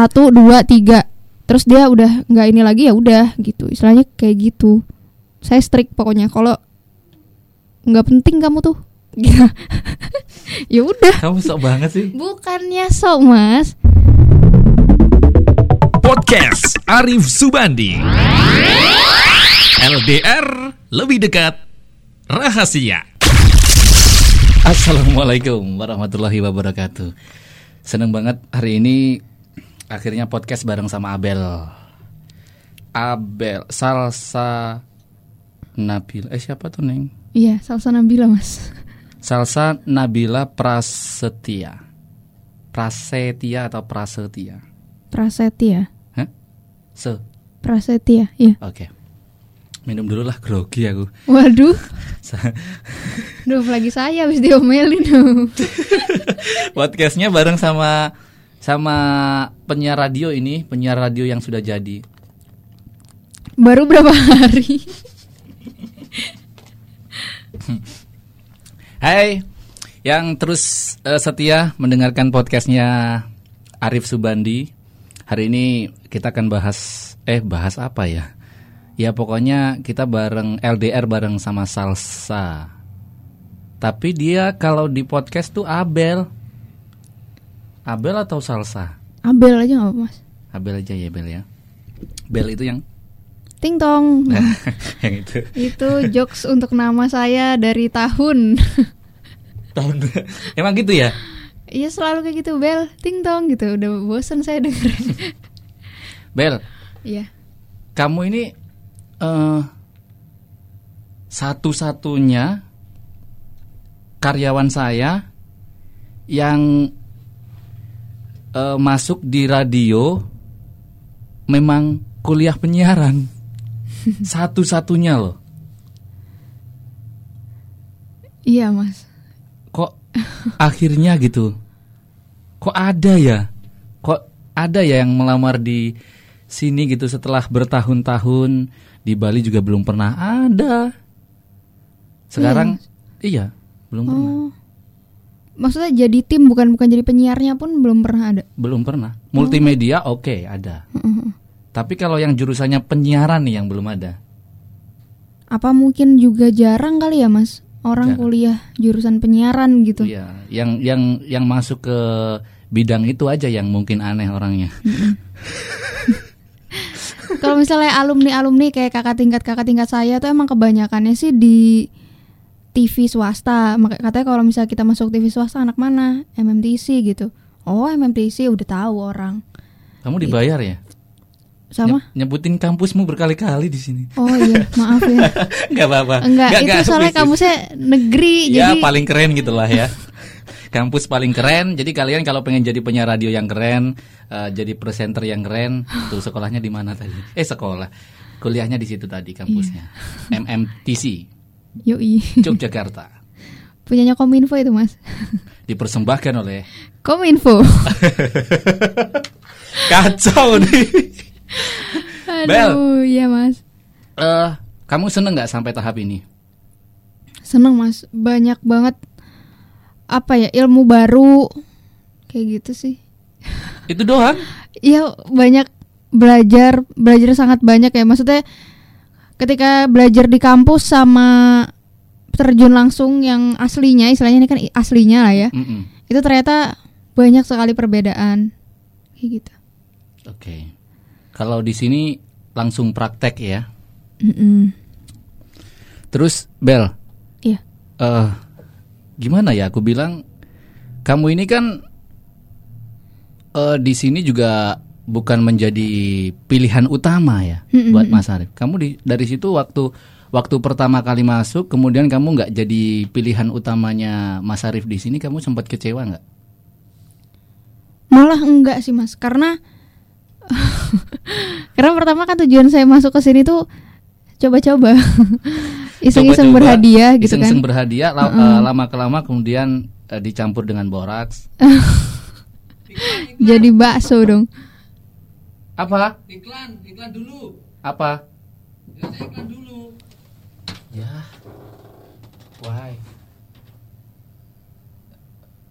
satu dua tiga terus dia udah nggak ini lagi ya udah gitu istilahnya kayak gitu saya strict pokoknya kalau nggak penting kamu tuh gitu. ya udah Kamu sok banget sih. bukannya sok mas Podcast Arif Subandi. LDR lebih dekat rahasia. Assalamualaikum warahmatullahi wabarakatuh. Seneng banget hari ini akhirnya podcast bareng sama Abel. Abel Salsa Nabil. Eh siapa tuh Neng? iya salsa nabila mas Salsa Nabila Prasetya. Prasetya atau Prasetya? prasetya Hah? Se. prasetya iya Oke. Minum dulu lah grogi aku. waduh Duh, lagi saya habis diomelin Podcastnya bareng sama sama penyiar radio ini, penyiar radio yang sudah jadi. baru berapa hari Hai, yang terus eh, setia mendengarkan podcastnya Arif Subandi. Hari ini kita akan bahas, eh bahas apa ya? Ya pokoknya kita bareng LDR bareng sama Salsa. Tapi dia kalau di podcast tuh Abel. Abel atau Salsa? Abel aja nggak apa mas. Abel aja ya Bel ya. Bel itu yang Ting tong. Yang itu. Itu jokes untuk nama saya dari tahun. Tahun emang gitu ya? Iya selalu kayak gitu. Bel Ting tong gitu. Udah bosen saya denger. Bel. Iya. Kamu ini eh satu-satunya karyawan saya yang eh, masuk di radio memang kuliah penyiaran. Satu-satunya loh. Iya mas. Kok akhirnya gitu? Kok ada ya? Kok ada ya yang melamar di sini gitu setelah bertahun-tahun? Di Bali juga belum pernah ada. Sekarang iya belum pernah. Oh Maksudnya jadi tim bukan bukan jadi penyiarnya pun belum pernah ada? Belum pernah. Multimedia oke ada. Tapi kalau yang jurusannya penyiaran nih yang belum ada? Apa mungkin juga jarang kali ya mas? Orang Jarang. kuliah jurusan penyiaran gitu. Iya yang yang yang masuk ke bidang itu aja yang mungkin aneh orangnya. Kalau misalnya alumni-alumni kayak kakak tingkat kakak tingkat saya tuh emang kebanyakannya sih di TV swasta. Katanya kalau misalnya kita masuk TV swasta anak mana? MMTC gitu. Oh MMTC udah tahu orang. kamu dibayar ya Sama? Nyeb- nyebutin kampusmu berkali-kali di sini. Oh iya maaf ya. Enggak apa-apa. Enggak, Nggak, itu nggak, soalnya kampusnya negeri. Ya jadi paling keren gitulah ya. Kampus paling keren. Jadi kalian kalau pengen jadi penyiar radio yang keren, eh, jadi presenter yang keren, tuh sekolahnya di mana tadi? Eh sekolah, kuliahnya di situ tadi kampusnya. Iya. MMTC yoi. Yogyakarta. Punyanya Kominfo itu Mas. Dipersembahkan oleh Kominfo. kacau nih. Bel. Aduh, iya Mas. Eh, kamu seneng nggak sampai tahap ini? Seneng Mas, banyak banget apa ya ilmu baru kayak gitu sih. Itu doang? Iya banyak belajar belajar sangat banyak ya maksudnya ketika belajar di kampus sama terjun langsung yang aslinya istilahnya ini kan aslinya lah ya Mm-mm. itu ternyata banyak sekali perbedaan kayak gitu Oke. Kalau di sini langsung praktek ya. Mm-mm. Terus Bel, iya eh gimana ya aku bilang kamu ini kan eh di sini juga bukan menjadi pilihan utama ya Mm-mm. buat Mas Arif. Kamu di dari situ waktu waktu pertama kali masuk kemudian kamu nggak jadi pilihan utamanya Mas Arif di sini kamu sempat kecewa nggak? malah enggak sih mas karena karena pertama kan tujuan saya masuk ke sini tuh coba-coba iseng-iseng berhadiah gitu iseng-iseng kan berhadiah la- eh, lama kelama kemudian eh, dicampur dengan boraks. jadi bakso dong Apa? Iklan, iklan dulu. Apa? Ya, saya iklan dulu. Ya. Why?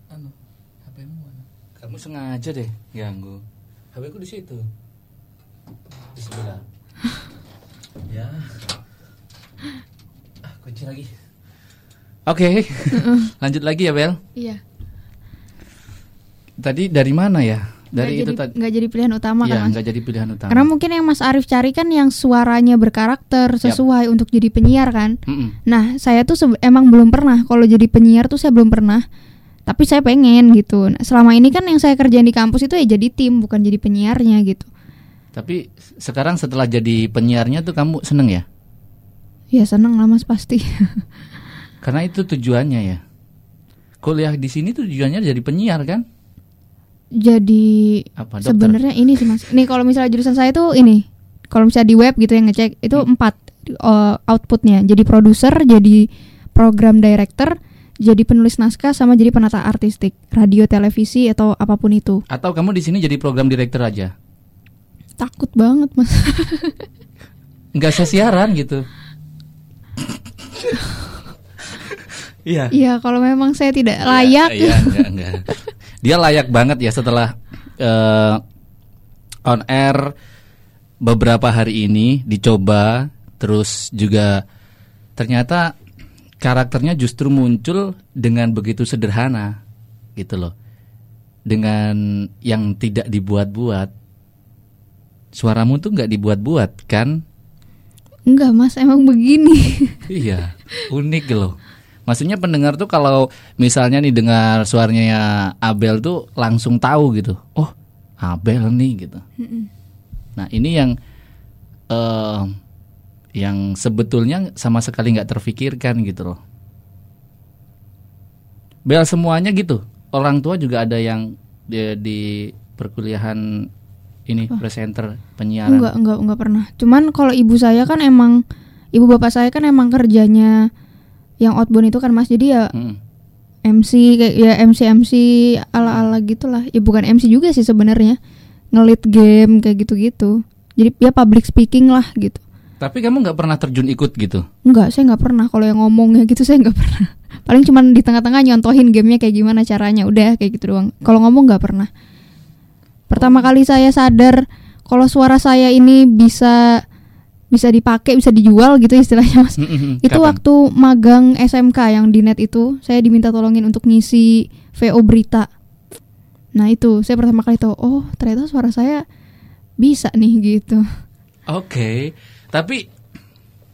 Anu, HP-mu mana? Kamu sengaja deh ganggu. HP ku di situ. Di sebelah. ya. Ah, kunci lagi. Oke. Lanjut lagi ya, Bel. Iya. Tadi dari mana ya? Dari Nggak itu jadi, tadi. nggak jadi pilihan utama Iya, kan nggak jadi pilihan utama. karena mungkin yang mas Arif cari kan yang suaranya berkarakter sesuai untuk jadi penyiar kan Mm-mm. Nah, saya tuh emang belum pernah kalau jadi penyiar tuh saya belum pernah. Tapi saya pengen gitu. Nah, selama ini kan yang saya kerjain di kampus itu ya jadi tim, bukan jadi penyiarnya gitu. Tapi sekarang setelah jadi penyiarnya tuh kamu seneng ya? Ya seneng lah Mas pasti. Karena itu tujuannya ya. Kuliah di sini tuh tujuannya jadi penyiar kan? Jadi sebenarnya ini sih Mas. Nih kalau misalnya jurusan saya tuh ini. Kalau misalnya di web gitu yang ngecek itu Hmm. empat uh, outputnya. Jadi produser, jadi program director, jadi penulis naskah sama jadi penata artistik, radio, televisi atau apa pun itu. Atau kamu di sini jadi program direktur aja? Takut banget Mas. Nggak sesiaran gitu. Iya. Iya, kalau memang saya tidak layak. Iya, enggak, enggak. Dia layak banget ya setelah eh, on air beberapa hari ini dicoba terus juga ternyata karakternya justru muncul dengan begitu sederhana gitu loh. Dengan yang tidak dibuat-buat. Suaramu tuh nggak dibuat-buat kan? Enggak mas, emang begini. Iya, unik loh. Maksudnya pendengar tuh kalau misalnya nih dengar suaranya Abel tuh langsung tahu gitu. Oh, Abel nih gitu. Nah ini yang eh yang sebetulnya sama sekali nggak terfikirkan gitu loh. Bel semuanya gitu. Orang tua juga ada yang di, di perkuliahan ini presenter penyiaran. enggak, enggak, enggak pernah. Cuman kalau ibu saya kan emang ibu bapak saya kan emang kerjanya yang outbound itu kan mas. Jadi ya Mm. MC kayak ya MC MC ala-ala gitulah. Ya bukan MC juga sih sebenarnya. Ngelit game kayak gitu-gitu. Jadi ya public speaking lah gitu. Tapi kamu nggak pernah terjun ikut gitu? Enggak, saya nggak pernah kalau yang ngomongnya gitu saya nggak pernah. Paling cuman di tengah-tengah nyontohin gamenya kayak gimana caranya, udah kayak gitu doang. Kalau ngomong nggak pernah. Pertama kali saya sadar kalau suara saya ini bisa bisa dipakai, bisa dijual gitu istilahnya mas. Mm-mm. Itu Kapan? waktu magang SMK yang di net itu, saya diminta tolongin untuk ngisi VO berita. Nah itu saya pertama kali tahu, oh ternyata suara saya bisa nih gitu. Oke, tapi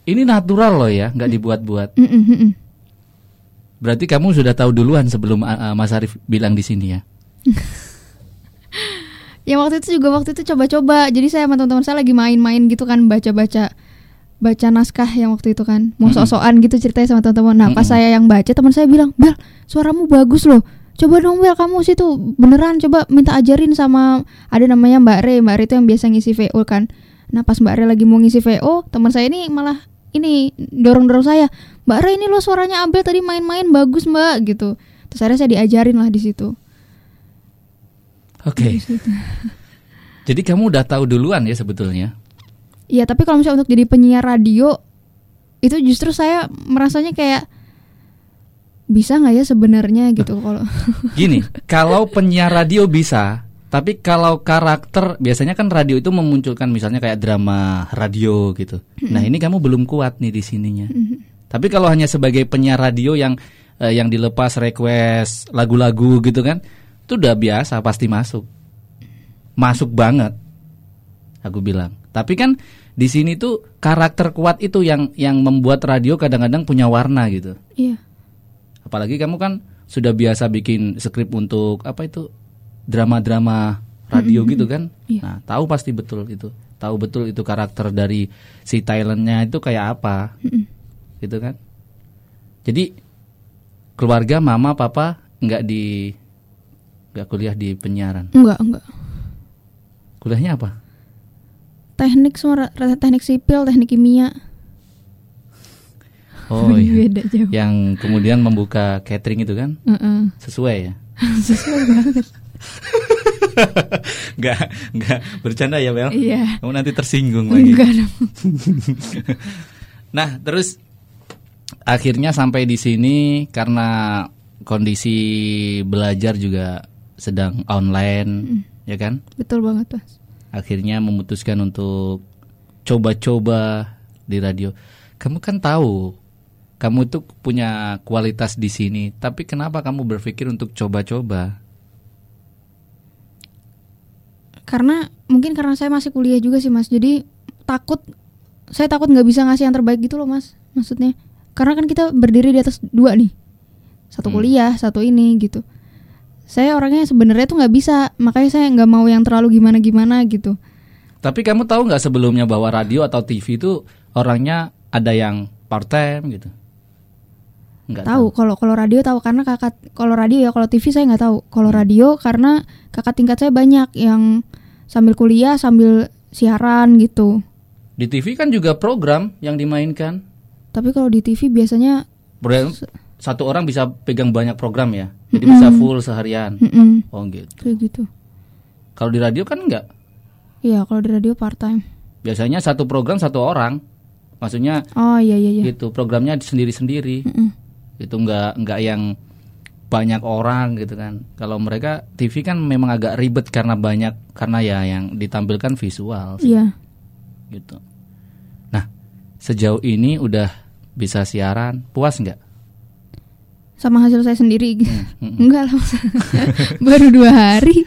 ini natural loh ya, nggak dibuat-buat. Mm-mm, mm-mm. Berarti kamu sudah tahu duluan sebelum uh, Mas Arif bilang di sini ya. Ya waktu itu juga waktu itu coba-coba. Jadi saya sama teman-teman saya lagi main-main gitu kan baca-baca baca naskah yang waktu itu kan. Mau sok-sokan gitu ceritanya sama teman-teman. Nah, pas saya yang baca teman saya bilang, "Bel, suaramu bagus loh. Coba dong Bel kamu situ beneran coba minta ajarin sama ada namanya Mbak Re. Mbak Re itu yang biasa ngisi VO kan. Nah, pas Mbak Re lagi mau ngisi VO, teman saya ini malah ini dorong-dorong saya. Mbak Re ini lo suaranya Abel tadi main-main bagus, Mbak gitu. Terus akhirnya saya diajarin lah di situ. Oke. Jadi kamu udah tahu duluan ya sebetulnya. Iya, tapi kalau misalnya untuk jadi penyiar radio itu justru saya merasanya kayak bisa nggak ya sebenarnya gitu kalau Gini, kalau penyiar radio bisa, tapi kalau karakter biasanya kan radio itu memunculkan misalnya kayak drama radio gitu. Nah ini kamu belum kuat nih di sininya. Tapi kalau hanya sebagai penyiar radio yang eh, yang dilepas request lagu-lagu gitu kan, itu udah biasa pasti masuk, masuk banget. Aku bilang. Tapi kan di sini tuh karakter kuat itu yang yang membuat radio kadang-kadang punya warna gitu. iya Apalagi kamu kan sudah biasa bikin skrip untuk apa itu drama-drama radio gitu kan. Iya. Nah, tahu pasti betul itu. Tahu betul itu karakter dari si talentnya itu kayak apa. Gitu kan. Jadi keluarga mama papa nggak di nggak kuliah di penyiaran. enggak enggak Kuliahnya apa? teknik semua teknik sipil teknik kimia Oh iya. beda jauh Yang kemudian membuka catering itu kan Heeh. sesuai ya. sesuai banget Nggak nggak bercanda ya Bel. iya Kamu nanti tersinggung lagi. enggak dong. Nah, terus akhirnya sampai di sini karena kondisi belajar juga sedang online. ya kan? Betul banget, Mas. Akhirnya memutuskan untuk coba-coba di radio. Kamu kan tahu, kamu tuh punya kualitas di sini, tapi kenapa kamu berpikir untuk coba-coba? Karena mungkin karena saya masih kuliah juga sih, Mas. Jadi takut saya takut nggak bisa ngasih yang terbaik gitu loh, Mas. Maksudnya. Karena kan kita berdiri di atas dua nih. Satu Hmm. kuliah, satu ini gitu. Saya orangnya sebenarnya tuh nggak bisa, makanya saya nggak mau yang terlalu gimana-gimana gitu. Tapi kamu tahu nggak sebelumnya bahwa radio atau TV itu orangnya ada yang part time gitu? Nggak tahu kalau kalau radio tahu karena kakak kalau radio ya kalau TV saya nggak tahu kalau Hmm. radio karena kakak tingkat saya banyak yang sambil kuliah sambil siaran gitu Di TV kan juga program yang dimainkan. tapi kalau di TV biasanya Satu orang bisa pegang banyak program ya, jadi bisa full seharian. mm-mm, Oh gitu. kayak gitu Kalau di radio kan enggak. iya kalau di radio part time Biasanya satu program satu orang. Maksudnya oh iya iya iya gitu programnya sendiri-sendiri. Mm-mm. Itu enggak enggak yang banyak orang gitu kan. Kalau mereka TV kan memang agak ribet karena banyak karena ya yang ditampilkan visual sih, iya gitu. Nah, sejauh ini udah bisa siaran, puas nggak? Sama hasil saya sendiri Mm-mm. enggak lah baru dua hari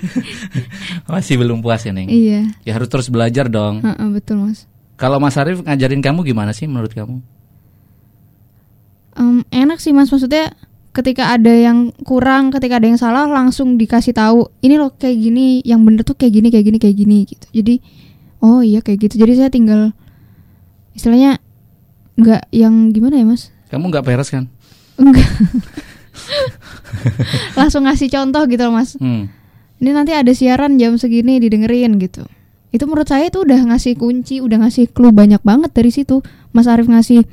Masih belum puas ya, Neng? iya Ya harus terus belajar dong. Heeh, betul mas Kalau Mas Arief ngajarin kamu gimana sih menurut kamu? Em, enak sih mas maksudnya ketika ada yang kurang ketika ada yang salah langsung dikasih tahu ini loh kayak gini yang bener tuh kayak gini kayak gini kayak gini gitu jadi oh iya kayak gitu jadi saya tinggal istilahnya nggak yang gimana ya mas Kamu nggak peres kan? enggak langsung ngasih contoh gitu loh mas. Hmm. ini nanti ada siaran jam segini didengerin gitu. Itu menurut saya itu udah ngasih kunci udah ngasih clue banyak banget dari situ. Mas Arief ngasih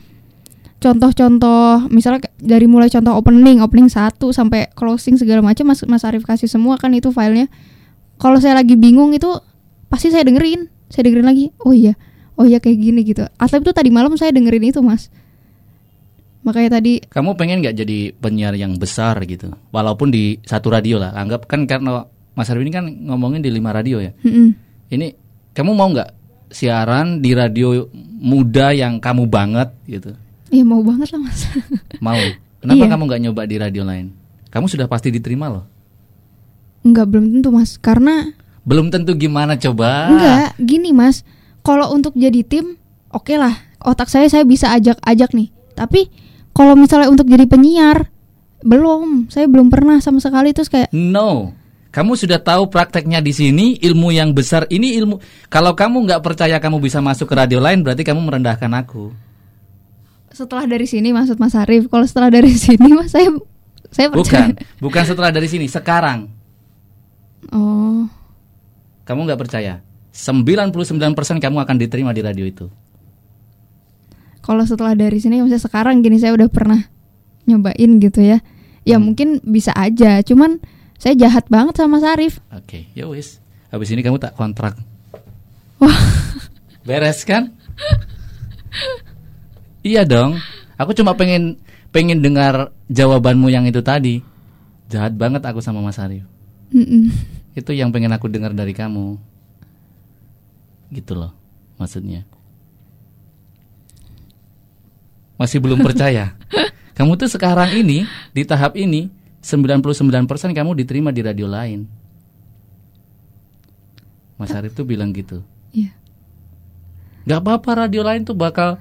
contoh-contoh misalnya dari mulai contoh opening opening satu sampai closing segala macam Mas Mas Arief kasih semua kan itu filenya. Kalau saya lagi bingung itu pasti saya dengerin. Saya dengerin lagi oh iya oh iya kayak gini gitu. Atau itu tadi malam saya dengerin itu Mas makanya tadi Kamu pengen nggak jadi penyiar yang besar gitu? Walaupun di satu radio lah. Anggap kan karena Mas Arief ini kan ngomongin di lima radio ya. mm-mm. Ini kamu mau nggak siaran di radio muda yang kamu banget gitu? iya mau banget lah Mas Mau? Kenapa Iya. kamu nggak nyoba di radio lain? Kamu sudah pasti diterima loh. Enggak belum tentu Mas karena Belum tentu gimana coba? Enggak, gini mas. Kalau untuk jadi tim, oke lah. Otak saya saya bisa ajak-ajak nih. Tapi kalau misalnya untuk jadi penyiar, belum. Saya belum pernah sama sekali terus kayak No. Kamu sudah tahu prakteknya di sini, ilmu yang besar ini ilmu. Kalau kamu nggak percaya kamu bisa masuk ke radio lain, berarti kamu merendahkan aku. setelah dari sini maksud Mas Arif. Kalau setelah dari sini mas saya saya percaya. Bukan, bukan setelah dari sini. Sekarang, Oh, kamu nggak percaya? 99% kamu akan diterima di radio itu. Kalau setelah dari sini maksudnya sekarang gini saya udah pernah nyobain gitu ya. Ya Hmm. mungkin bisa aja. Cuman saya jahat banget sama Mas Arif. Oke, ya wis. Habis ini kamu tak kontrak. Wah. Beres kan? iya dong. Aku cuma pengen pengen dengar jawabanmu yang itu tadi. Jahat banget aku sama Mas Arif. Mm-mm. Itu yang pengen aku dengar dari kamu. Gitu loh maksudnya. Masih belum percaya. kamu tuh sekarang ini di tahap ini 99% kamu diterima di radio lain. Mas Arif tuh bilang gitu. Iya. Gak apa-apa radio lain tuh bakal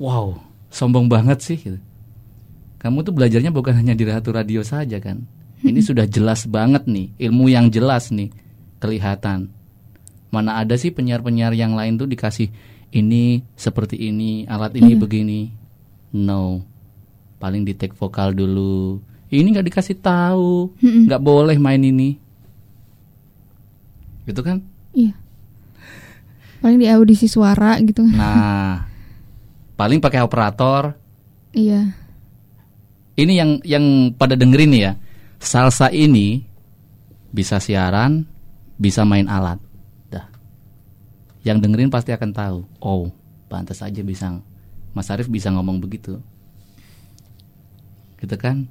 wow, sombong banget sih gitu. Kamu tuh belajarnya bukan hanya di satu radio saja kan. Ini sudah jelas banget nih, ilmu yang jelas nih kelihatan. Mana ada sih penyiar-penyiar yang lain tuh dikasih ini seperti ini, alat ini begini. No. Paling di take vokal dulu. Ini nggak dikasih tahu, nggak boleh main ini. Gitu kan? Iya. Paling di audisi suara gitu. Nah, paling pakai operator. Iya. Ini yang yang pada dengerin ya. Salsa ini bisa siaran, bisa main alat. Dah. Yang dengerin pasti akan tahu. Oh, pantas aja bisa Mas Arief bisa ngomong begitu. Gitu kan?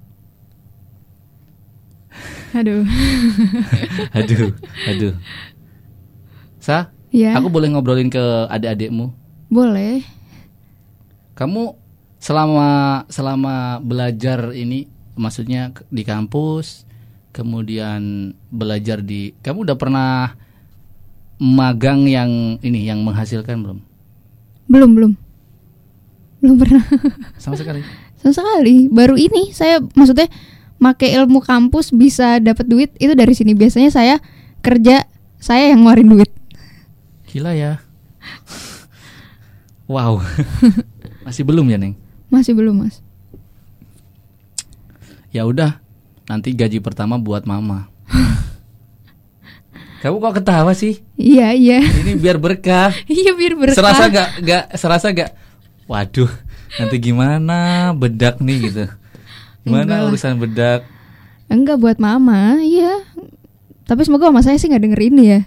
Aduh. aduh, aduh. Sa, Ya. aku boleh ngobrolin ke adik-adikmu? Boleh. Kamu selama selama belajar ini, maksudnya di kampus, kemudian belajar di, kamu udah pernah magang yang ini yang menghasilkan belum? Belum, belum. Belum pernah. Sama sekali. Sama sekali. Baru ini saya maksudnya make ilmu kampus bisa dapat duit itu dari sini. Biasanya saya kerja, saya yang ngeluarin duit. Gila ya. Wow. Masih belum ya, Neng? Masih belum, Mas. Ya udah, nanti gaji pertama buat mama. Kamu kok ketawa sih? Iya, iya. Ini biar berkah. Iya, biar berkah. Serasa gak, gak, serasa gak. Waduh, nanti gimana bedak nih gitu. Enggak Gimana lah. urusan bedak? Enggak buat mama, iya. Tapi semoga mama saya sih nggak denger ini ya.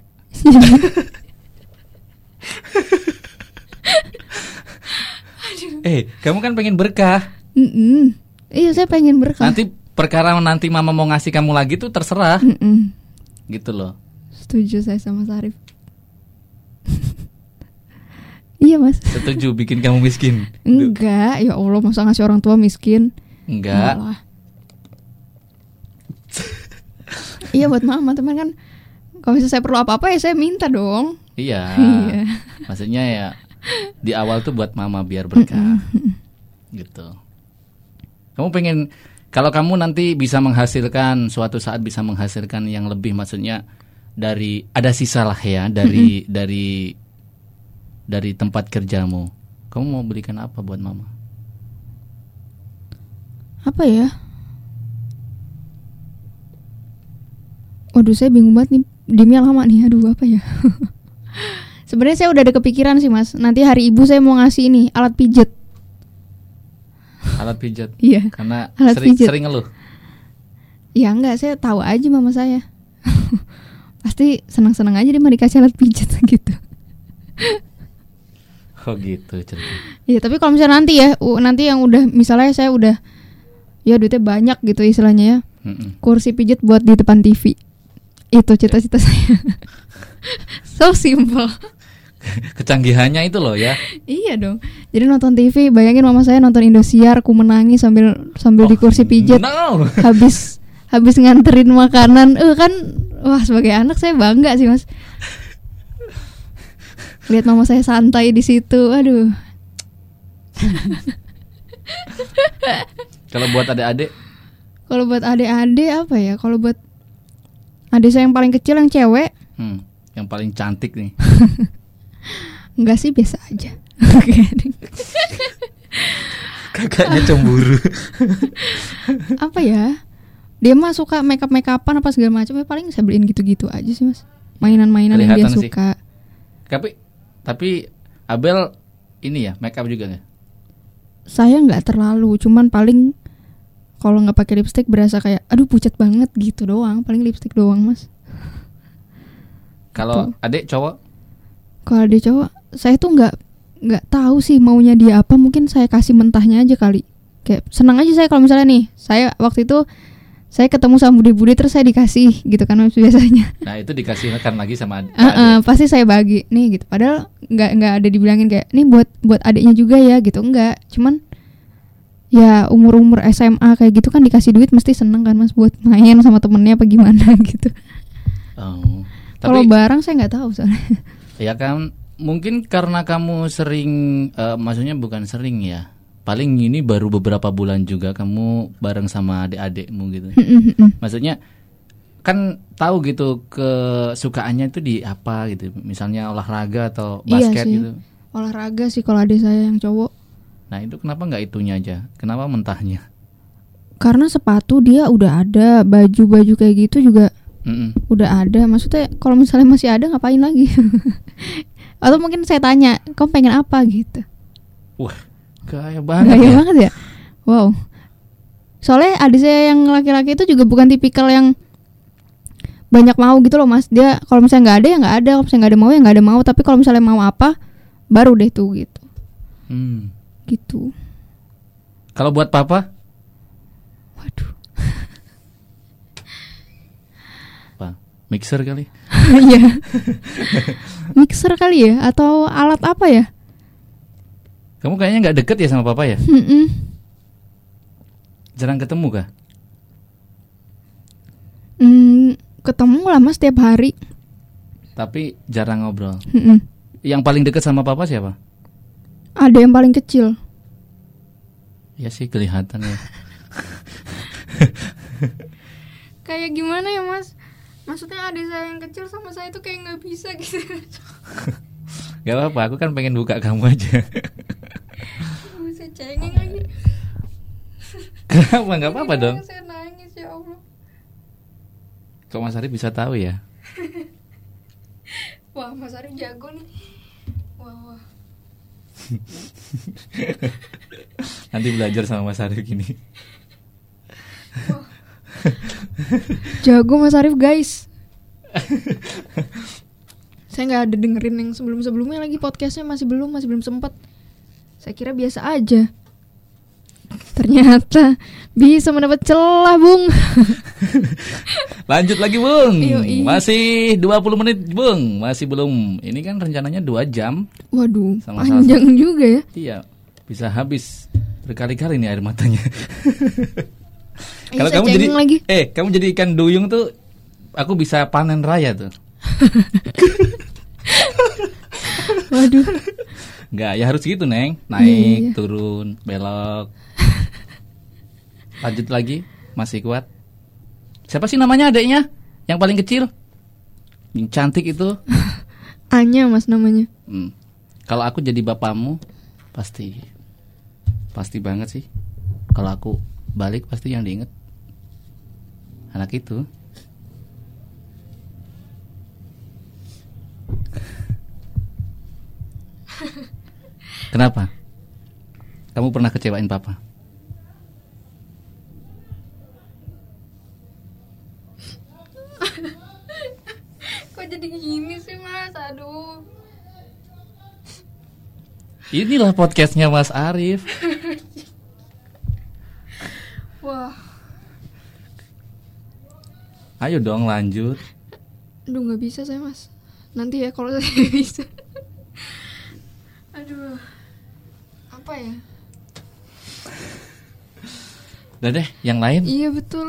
Eh, kamu kan pengen berkah. Mm-mm. Iya, saya pengen berkah. Nanti perkara nanti mama mau ngasih kamu lagi tuh terserah, Mm-mm. gitu loh. Setuju saya sama Sarif. Iya, Mas. Setuju bikin kamu miskin? Enggak, ya Allah masa ngasih orang tua miskin. Enggak. iya buat mama teman kan kalau misalnya saya perlu apa-apa ya saya minta dong. Iya. Iya. Maksudnya ya di awal tuh buat mama biar berkah. gitu. Kamu pengen kalau kamu nanti bisa menghasilkan suatu saat bisa menghasilkan yang lebih maksudnya dari ada sisa lah ya dari dari dari tempat kerjamu. Kamu mau berikan apa buat mama? Apa ya? Waduh saya bingung banget nih Dimnya lama nih Aduh apa ya Sebenarnya saya udah ada kepikiran sih mas Nanti hari ibu saya mau ngasih ini Alat pijet Alat pijat. Iya Karena Alat sering pijat. sering ngeluh. Ya enggak saya tahu aja mama saya Pasti senang-senang aja dia mah dikasih alat pijet gitu Oh gitu cerita. Iya tapi kalau misalnya nanti ya Nanti yang udah Misalnya saya udah Ya duitnya banyak gitu istilahnya ya Mm-mm. Kursi pijet buat di depan TV Itu cita-cita saya So simple Kecanggihannya itu loh ya. Iya dong. Jadi nonton TV, bayangin mama saya nonton Indosiar, aku menangis sambil sambil di kursi pijat, No. habis habis nganterin makanan. Eh kan, wah sebagai anak saya bangga sih mas. Lihat mama saya santai di situ, aduh. Kalau buat adik-adik Kalau buat adik-adik apa ya? Kalau buat adik saya yang paling kecil yang cewek, hmm, yang paling cantik nih. enggak sih biasa aja. Kakaknya cemburu. apa ya? Dia mah suka make up make upan apa segala macam ya paling saya beliin gitu-gitu aja sih mas. Mainan-mainan yang dia Kelihatan sih. suka. tapi tapi Abel ini ya make up juga nggak? Saya nggak terlalu, cuman paling kalau nggak pakai lipstick berasa kayak aduh pucat banget gitu doang. Paling lipstick doang mas. Kalau adik cowok Kalau dia cowok, saya tuh nggak nggak tahu sih maunya dia apa. Mungkin saya kasih mentahnya aja kali. Kayak senang aja saya kalau misalnya nih, saya waktu itu saya ketemu sama bude-bude terus saya dikasih gitu kan biasanya. nah itu dikasihkan lagi sama ad- Eh, eh, adik. pasti saya bagi nih gitu. Padahal nggak nggak ada dibilangin kayak nih buat buat adiknya juga ya gitu enggak. Cuman ya umur umur SMA kayak gitu kan dikasih duit mesti seneng kan mas buat main sama temennya apa gimana gitu. Oh. Kalau barang saya nggak tahu soalnya. ya kan mungkin karena kamu sering eh, maksudnya bukan sering ya. Paling ini baru beberapa bulan juga kamu bareng sama adik-adikmu gitu. Maksudnya kan tahu gitu kesukaannya itu di apa gitu. Misalnya olahraga atau Iya basket sih. gitu. Olahraga sih kalau adik saya yang cowok. Nah itu kenapa nggak itunya aja? Kenapa mentahnya? Karena sepatu dia udah ada, baju-baju kayak gitu juga Mm-mm. udah ada. Maksudnya kalau misalnya masih ada ngapain lagi? Atau mungkin saya tanya, kamu pengen apa gitu? Wah kaya banget Gaya ya. banget ya. Wow. Soalnya adik saya yang laki-laki itu juga bukan tipikal yang banyak mau gitu loh mas. Dia kalau misalnya nggak ada ya nggak ada, kalau misalnya nggak ada mau ya nggak ada mau. Tapi kalau misalnya mau apa, baru deh tuh gitu. Hmm. Gitu. Kalau buat papa, Waduh. Mixer kali. Iya. Mixer kali ya atau alat apa ya? Kamu kayaknya nggak deket ya sama papa ya? Mm-mm. Jarang ketemu kah? Hmm, ketemu lah mas tiap hari. Tapi jarang ngobrol. Mm-mm. Yang paling deket sama papa siapa? Ada yang paling kecil. Ya sih kelihatan ya. Kayak gimana ya mas? Maksudnya adik saya yang kecil sama saya itu kayak nggak bisa gitu. Gak apa-apa, aku kan pengen buka kamu aja. Kenapa? Gak apa-apa dong. Saya nangis ya Allah. Kok Mas Ari bisa tahu ya? Wah Mas Ari jago nih. Wah wah. Nanti belajar sama Mas Ari gini. Jago Mas Arif guys. saya nggak ada dengerin yang sebelum-sebelumnya lagi podcastnya masih belum masih belum sempat. Saya kira biasa aja. Ternyata bisa mendapat celah bung. Lanjut lagi, Bung. Yoi. Masih 20 menit, Bung. Masih belum. Ini kan rencananya 2 jam. Waduh Sama panjang juga ya. Iya, bisa habis berkali-kali nih air matanya. Kalau kamu jadi lagi. eh, kamu jadi ikan duyung tuh aku bisa panen raya tuh. Waduh. Enggak, ya harus gitu, Neng. Naik, Iya. turun, belok. Lanjut lagi, masih kuat. Siapa sih namanya adiknya? Yang paling kecil? Yang cantik itu. Anya mas namanya. Hmm. Kalau aku jadi bapakmu, pasti pasti banget sih. Kalau aku balik pasti yang diinget anak itu. Kenapa? Kamu pernah kecewain papa? Inilah podcastnya Mas Arif. Wah. Ayo dong lanjut. Aduh nggak bisa saya mas. Nanti ya kalau saya bisa. Aduh. Apa ya? Udah deh, yang lain. Iya betul.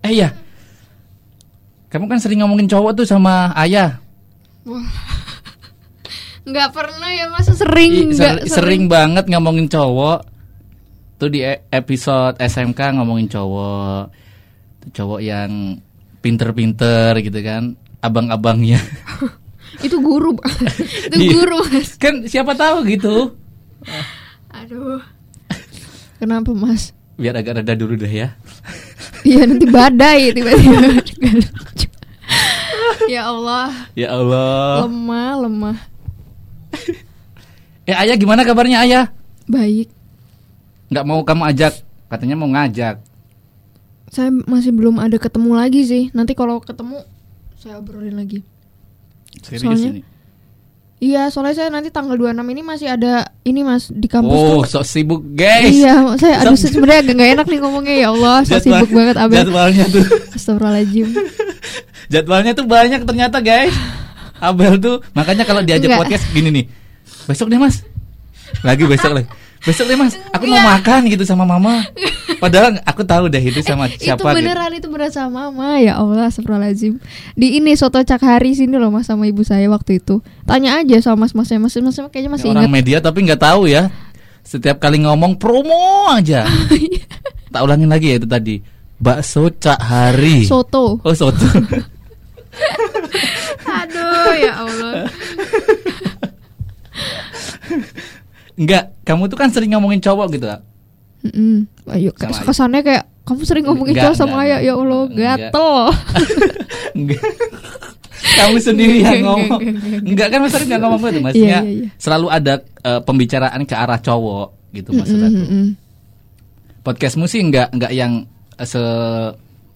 Eh ya, kamu kan sering ngomongin cowok tuh sama ayah. Wah. Nggak pernah ya mas sering I- ser- sering banget ngomongin cowok. Tuh di e- episode SMK ngomongin cowok. Cowok yang pinter-pinter gitu kan. Abang-abangnya. Itu guru. Itu Iya. guru mas. kan siapa tahu gitu. Aduh. Kenapa mas? Biar agak reda dulu deh ya. Iya nanti badai tiba-tiba. Ya Allah. Ya Allah. Lemah lemah. Eh ayah gimana kabarnya ayah? Baik. Nggak mau kamu ajak. Katanya mau ngajak. Saya masih belum ada ketemu lagi sih. Nanti kalau ketemu saya obrolin lagi. Serius Soalnya- ini. Iya, soalnya saya nanti tanggal 26 ini masih ada ini Mas di kampus Oh, tuh. sok sibuk guys. Iya, saya aduh sebenarnya agak gak enak nih ngomongnya ya Allah, saya Jadwal- sibuk banget Abel. Jadwalnya tuh Astagfirullahaladzim. Jadwalnya tuh banyak ternyata guys. Abel tuh makanya kalau diajak Enggak. podcast gini nih. Besok deh mas. Lagi besok lagi. Besok deh mas. Aku mau makan gitu sama mama. Padahal aku tahu deh itu sama itu siapa gitu. beneran itu beneran sama mama ya Allah astagfirullahaladzim. Di ini soto Cak Hari sini loh Mas sama ibu saya waktu itu. Tanya aja sama mas-masnya, mas-masnya kayaknya masih Orang ingat. media tapi nggak tahu ya. Setiap kali ngomong promo aja. tak ulangin lagi ya itu tadi. Bakso Cak Hari. Soto. Oh soto. Aduh ya Allah. Enggak, kamu tuh kan sering ngomongin cowok gitu. Kak. Mm-mm. Ayo Sama ayah. kesannya kayak kamu sering ngomongin Enggak, cowok sama enggak, ayah ya Allah gatel. Enggak. Kamu sendiri yang ngomong. enggak, enggak, enggak. Enggak kan maksudnya enggak ngomong gitu. Maksudnya Iya, iya, iya. selalu ada eh, pembicaraan ke arah cowok gitu maksudnya. Tuh. mm-mm. Podcastmu sih enggak enggak yang se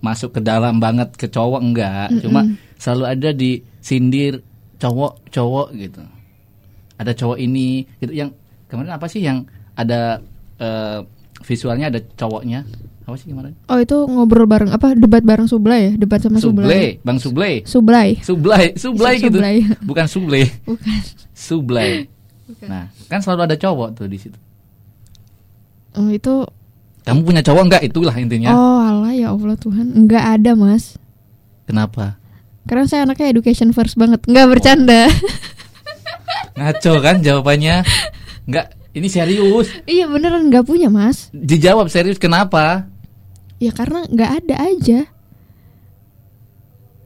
masuk ke dalam banget ke cowok enggak. Cuma selalu ada di sindir cowok-cowok gitu. Ada cowok ini gitu yang kemarin apa sih yang ada eh, visualnya ada cowoknya. Apa sih gimana? Oh itu ngobrol bareng apa debat bareng Sublay ya? Debat sama Sublay. Sublay, Bang Sublay. Sublay. Sublay, Sublay gitu. Sublay. Bukan Sublay, Bukan. Sublay. Bukan. Nah, kan selalu ada cowok tuh di situ. Oh itu Kamu punya cowok enggak? Itulah intinya. Oh alah ya Allah Tuhan Enggak ada mas Kenapa? Karena saya anaknya education first banget Enggak bercanda Ngaco kan jawabannya? Enggak, ini serius. Iya beneran enggak punya mas Dijawab serius kenapa? Ya karena enggak ada aja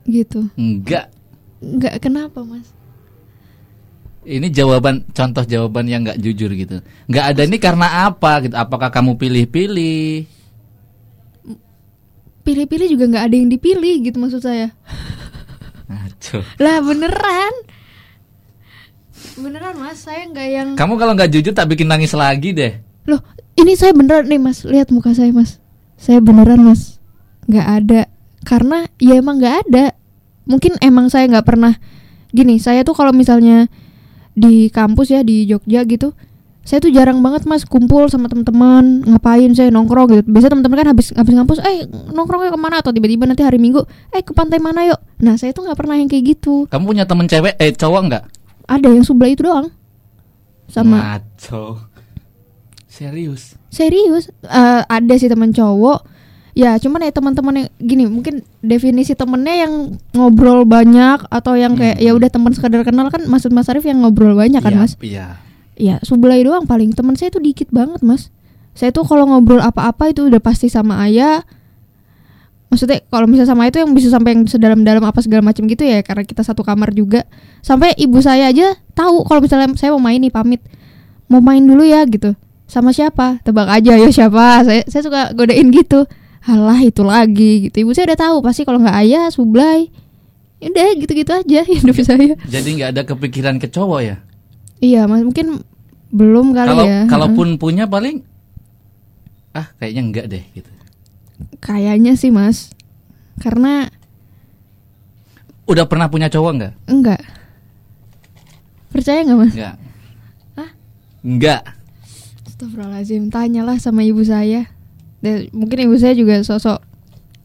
Gitu Enggak. Enggak kenapa mas Ini jawaban contoh jawaban yang nggak jujur gitu. Nggak ada ini karena apa gitu? Apakah kamu pilih-pilih? Pilih-pilih juga enggak ada yang dipilih gitu maksud saya. Lah beneran Beneran mas. Saya enggak yang Kamu kalau nggak jujur tak bikin nangis lagi deh. Loh ini saya beneran nih mas. Lihat muka saya mas. Saya beneran mas. Enggak ada. Karena ya emang enggak ada. Mungkin emang saya nggak pernah Gini saya tuh kalau misalnya Di kampus ya di Jogja gitu saya tuh jarang banget mas kumpul sama teman-teman ngapain saya nongkrong gitu. Biasanya teman-teman kan habis habis ngampus eh nongkrongnya ke mana? Atau tiba-tiba nanti hari minggu eh ke pantai mana yuk? Nah saya tuh nggak pernah yang kayak gitu. Kamu punya temen cewek eh cowok nggak? Ada yang sebelah itu doang sama Ngaco. Serius. Serius, Eh, ada sih teman cowok. Ya, cuman ya teman-teman yang gini, mungkin definisi temennya yang ngobrol banyak atau yang kayak Hmm. ya udah teman sekadar kenal kan Maksud Mas Arif yang ngobrol banyak kan, Iya, Mas? Iya. Ya, Sublay doang paling. Teman saya tuh dikit banget, Mas. Saya tuh kalau ngobrol apa-apa itu udah pasti sama ayah. Maksudnya kalau misalnya sama itu yang bisa sampai yang sedalam-dalam apa segala macam gitu ya karena kita satu kamar juga. Sampai ibu saya aja tahu kalau misalnya saya mau main nih pamit. Mau main dulu ya gitu. Sama siapa? Tebak aja ya siapa. Saya saya suka godain gitu. Halah itu lagi gitu. Ibu saya udah tahu pasti kalau nggak ayah Sublay. Ya Udah gitu-gitu aja hidup saya. Jadi nggak ada kepikiran ke cowok ya? Iya, Mas mungkin belum kali Kalau ya. kalaupun punya paling ah kayaknya enggak deh gitu. Kayaknya sih mas Karena Udah pernah punya cowok enggak? Enggak Percaya nggak mas? Enggak. Hah? Enggak. Astagfirullahaladzim Tanyalah sama ibu saya Dan Mungkin ibu saya juga sosok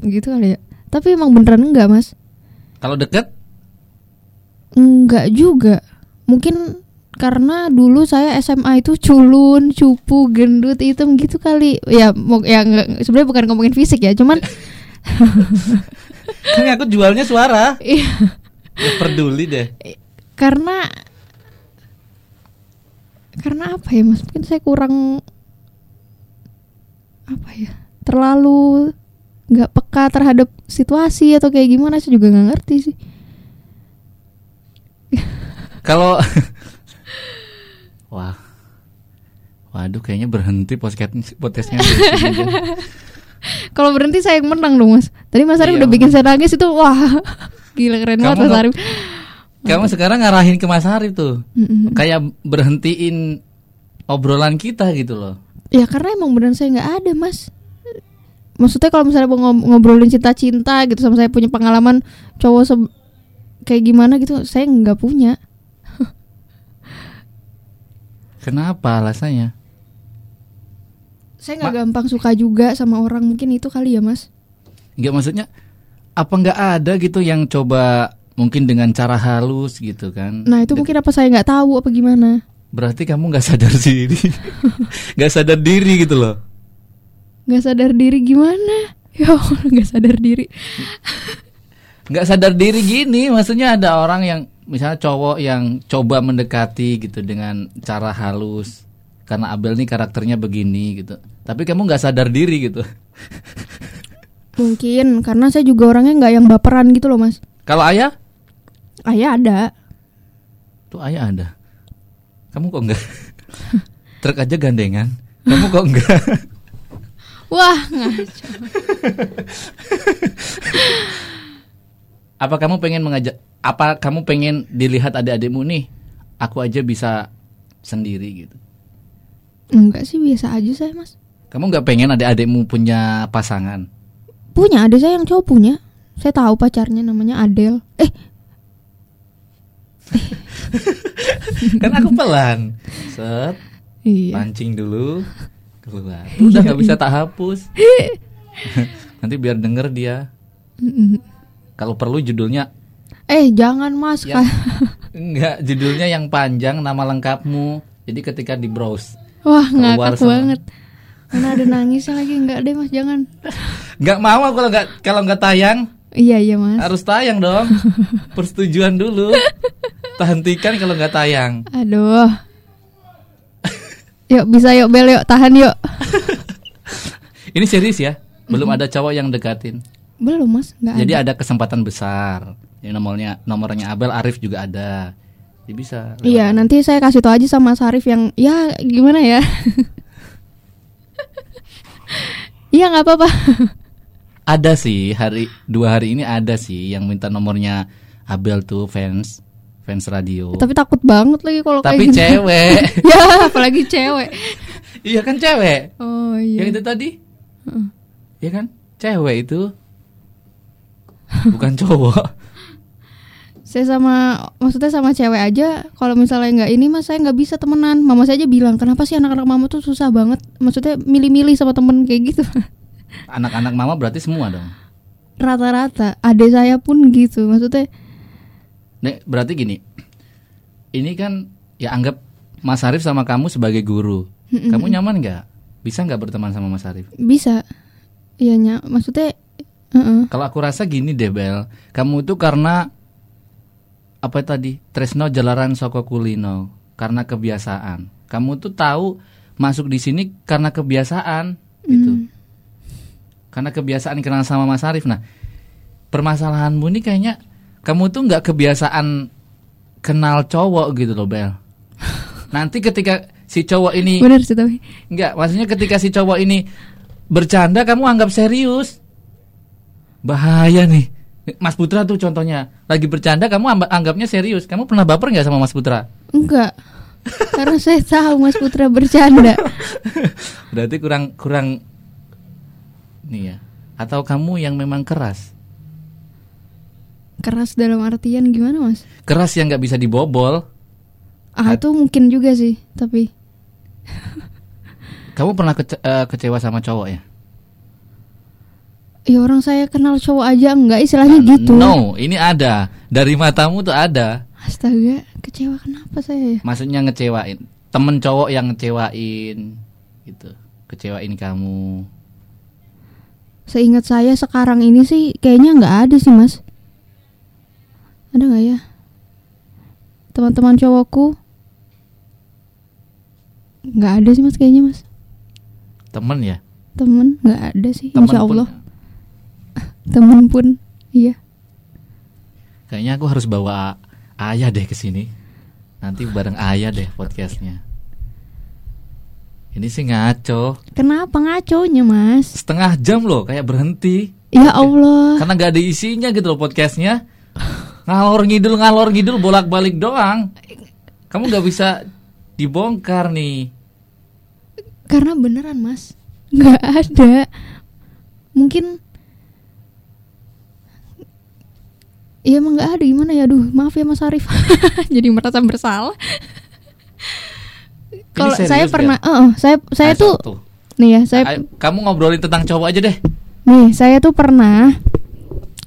Gitu kali ya Tapi emang beneran enggak mas? Kalau deket Enggak juga Mungkin karena dulu saya SMA itu culun, cupu, gendut, hitam gitu kali. Ya, mau ya sebenarnya bukan ngomongin fisik ya, cuman kan aku jualnya suara. iya, Ya, peduli deh. karena karena apa ya mas mungkin saya kurang apa ya terlalu nggak peka terhadap situasi atau kayak gimana saya juga nggak ngerti sih Kalau Wah. Waduh kayaknya berhenti podcast podcastnya kalau berhenti saya yang menang dong mas tadi mas Arif Iya, udah bikin saya nangis itu wah gila keren Kamu banget mas Arif Kamu sekarang ngarahin ke Mas Arif tuh. Mm-mm. Kayak berhentiin obrolan kita gitu loh. ya karena emang beneran saya nggak ada mas maksudnya kalau misalnya mau ngob- ngobrolin cinta-cinta gitu sama saya punya pengalaman cowok se- kayak gimana gitu saya nggak punya Kenapa alasannya? saya nggak gampang suka juga sama orang mungkin itu kali ya mas Enggak maksudnya apa nggak ada gitu yang coba mungkin dengan cara halus gitu kan? nah itu mungkin apa saya nggak tahu apa gimana Berarti kamu nggak sadar diri, nggak sadar diri gitu loh. nggak sadar diri gimana ya Allah nggak sadar diri nggak sadar diri gini maksudnya ada orang yang misalnya cowok yang coba mendekati gitu dengan cara halus karena Abel nih karakternya begini gitu. Tapi kamu nggak sadar diri gitu. Mungkin karena saya juga orangnya nggak yang baperan gitu loh mas. Kalau ayah? Ayah ada. Tuh ayah ada. Kamu kok enggak truk aja gandengan. Kamu kok enggak wah ngaco apa kamu pengen mengajak apa kamu pengen dilihat adik-adikmu nih? Aku aja bisa sendiri gitu. Enggak sih biasa aja saya mas. Kamu nggak pengen adik-adikmu punya pasangan? Punya ada saya yang cowok punya. Saya tahu pacarnya namanya Adele. Eh. Kan aku pelan. Set. Iya. Pancing dulu. Keluar. Udah nggak bisa tak hapus. Nanti biar denger dia. Kalau perlu judulnya Eh jangan mas Ya. Kak. enggak, judulnya yang panjang nama lengkapmu. Jadi ketika di browse Wah ngakak sama- banget Mana ada nangisnya lagi Enggak deh mas jangan nggak mau aku kalau nggak kalau nggak tayang Iya iya mas harus tayang dong. Persetujuan dulu. Hentikan kalau nggak tayang. Aduh Yuk bisa yuk Bel yuk tahan yuk Ini serius ya. Belum ada cowok yang dekatin. Belum mas Enggak Jadi ada ada kesempatan besar. Ini nomornya nomornya Abel Arif juga ada. Jadi bisa. lewat- Iya nanti saya kasih tau aja sama Sarif yang Ya gimana ya Iya nggak apa-apa Ada sih hari dua hari ini ada sih yang minta nomornya Abel tuh fans fans radio. Tapi takut banget lagi kalau Tapi cewek. Ya apalagi cewek iya kan cewek. Oh iya Yang itu tadi. Iya kan? Cewek itu. Bukan cowok. Saya sama Maksudnya sama cewek aja Kalau misalnya nggak ini mas Saya nggak bisa temenan Mama saya aja bilang Kenapa sih anak-anak mama tuh susah banget Maksudnya milih-milih sama temen kayak gitu Anak-anak mama berarti semua dong. Rata-rata Adik saya pun gitu Maksudnya Nek, berarti gini. Ini kan ya anggap Mas Arif sama kamu sebagai guru. Kamu nyaman nggak? Bisa nggak berteman sama Mas Arif? bisa Iya nya Maksudnya heeh. Kalau aku rasa gini deh Bel, kamu itu karena apa tadi? Tresno jalaran soko kulino karena kebiasaan. Kamu tuh tahu masuk di sini karena kebiasaan gitu. Karena kebiasaan kenal sama Mas Arif. Nah, permasalahanmu ini kayaknya kamu tuh nggak kebiasaan kenal cowok gitu loh Bel. Nanti ketika si cowok ini Bener sih tapi Enggak, maksudnya ketika si cowok ini bercanda kamu anggap serius. Bahaya nih. Mas Putra tuh contohnya lagi bercanda kamu anggapnya serius. Kamu pernah baper nggak sama Mas Putra? Enggak Karena saya tahu Mas Putra bercanda Berarti kurang kurang nih ya. Atau kamu yang memang keras? Keras dalam artian gimana mas? Keras yang nggak bisa dibobol. Ah itu mungkin juga sih Tapi Kamu pernah kece- eh, kecewa sama cowok ya? Ya orang saya kenal cowok aja enggak istilahnya gitu No, ini ada. Dari matamu tuh ada. Astaga kecewa kenapa saya ya? Maksudnya ngecewain. Temen cowok yang ngecewain gitu. Kecewain kamu. Seingat saya sekarang ini sih kayaknya nggak ada sih mas. Ada nggak ya? Teman-teman cowokku nggak ada sih mas kayaknya mas. Temen ya? Temen nggak ada sih. Temen Masya pun- Allah. Temen pun iya. Kayaknya aku harus bawa ayah deh ke sini. Nanti bareng ayah deh podcastnya. Ini sih ngaco. Kenapa ngaconya mas? Setengah jam loh kayak berhenti. Ya Allah. Karena nggak ada isinya gitu loh podcastnya. Ngalor ngidul ngalor ngidul bolak balik doang. Kamu nggak bisa dibongkar nih. Karena beneran mas nggak ada. Mungkin Iya emang nggak ada. Gimana ya? Aduh maaf ya Mas Arif. Jadi merasa bersalah. Kalau saya pernah eh, Saya saya Ayo, tuh tuh. Nih ya saya kamu ngobrolin tentang cowok aja deh. Nih saya tuh pernah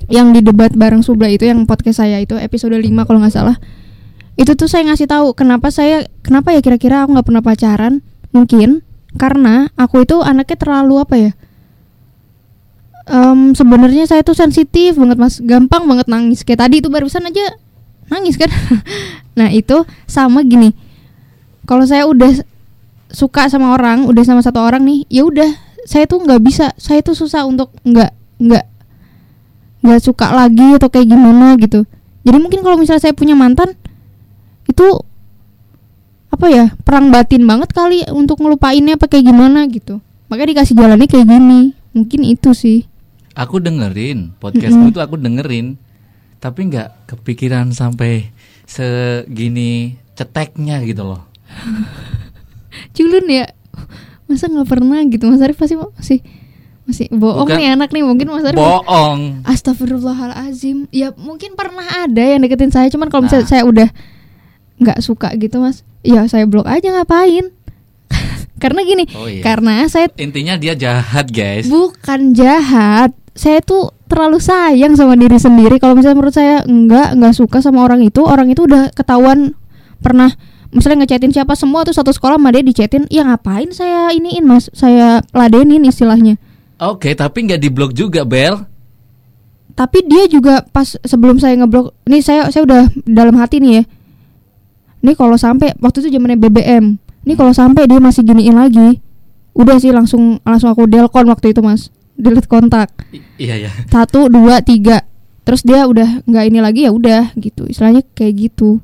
Yang di debat bareng Subla itu Yang podcast saya itu episode 5 kalau nggak salah. Itu tuh saya ngasih tahu Kenapa saya Kenapa ya kira-kira aku nggak pernah pacaran? Mungkin Karena aku itu anaknya terlalu apa ya Em, sebenarnya saya tuh sensitif banget mas. Gampang banget nangis. Kayak tadi itu barusan aja nangis kan? Nah itu sama gini. Kalau saya udah suka sama orang udah sama satu orang nih ya udah saya tuh nggak bisa. Saya tuh susah untuk nggak nggak nggak suka lagi atau kayak gimana gitu. Jadi mungkin kalau misalnya saya punya mantan itu apa ya perang batin banget kali untuk ngelupainnya apa kayak gimana gitu. Makanya dikasih jalannya kayak gini. Mungkin itu sih Aku dengerin podcastmu itu aku dengerin, tapi nggak kepikiran sampai segini ceteknya gitu loh. culun ya masa nggak pernah gitu mas Arif pasti masih masih bohong Bukan. nih anak nih mungkin mas Arif Bohong. Astagfirullahalazim ya mungkin pernah ada yang deketin saya cuman kalau misalnya Nah. saya udah nggak suka gitu mas ya saya blok aja ngapain karena gini Oh, iya. karena saya Intinya dia jahat, guys. bukan jahat saya tuh terlalu sayang sama diri sendiri. Kalau misalnya menurut saya enggak enggak suka sama orang itu orang itu udah ketahuan pernah misalnya ngechatin siapa semua tuh satu sekolah sama dia dichatin ya ngapain saya iniin mas? Saya ladenin istilahnya. Oke, tapi nggak diblok juga, Bel. tapi dia juga pas sebelum saya ngeblok nih saya saya udah dalam hati nih ya. Nih kalau sampai waktu itu zamannya BBM nih kalau sampai dia masih giniin lagi udah sih langsung langsung aku delkon waktu itu mas delete kontak I- iya ya. satu dua tiga terus dia udah nggak ini lagi ya udah gitu istilahnya kayak gitu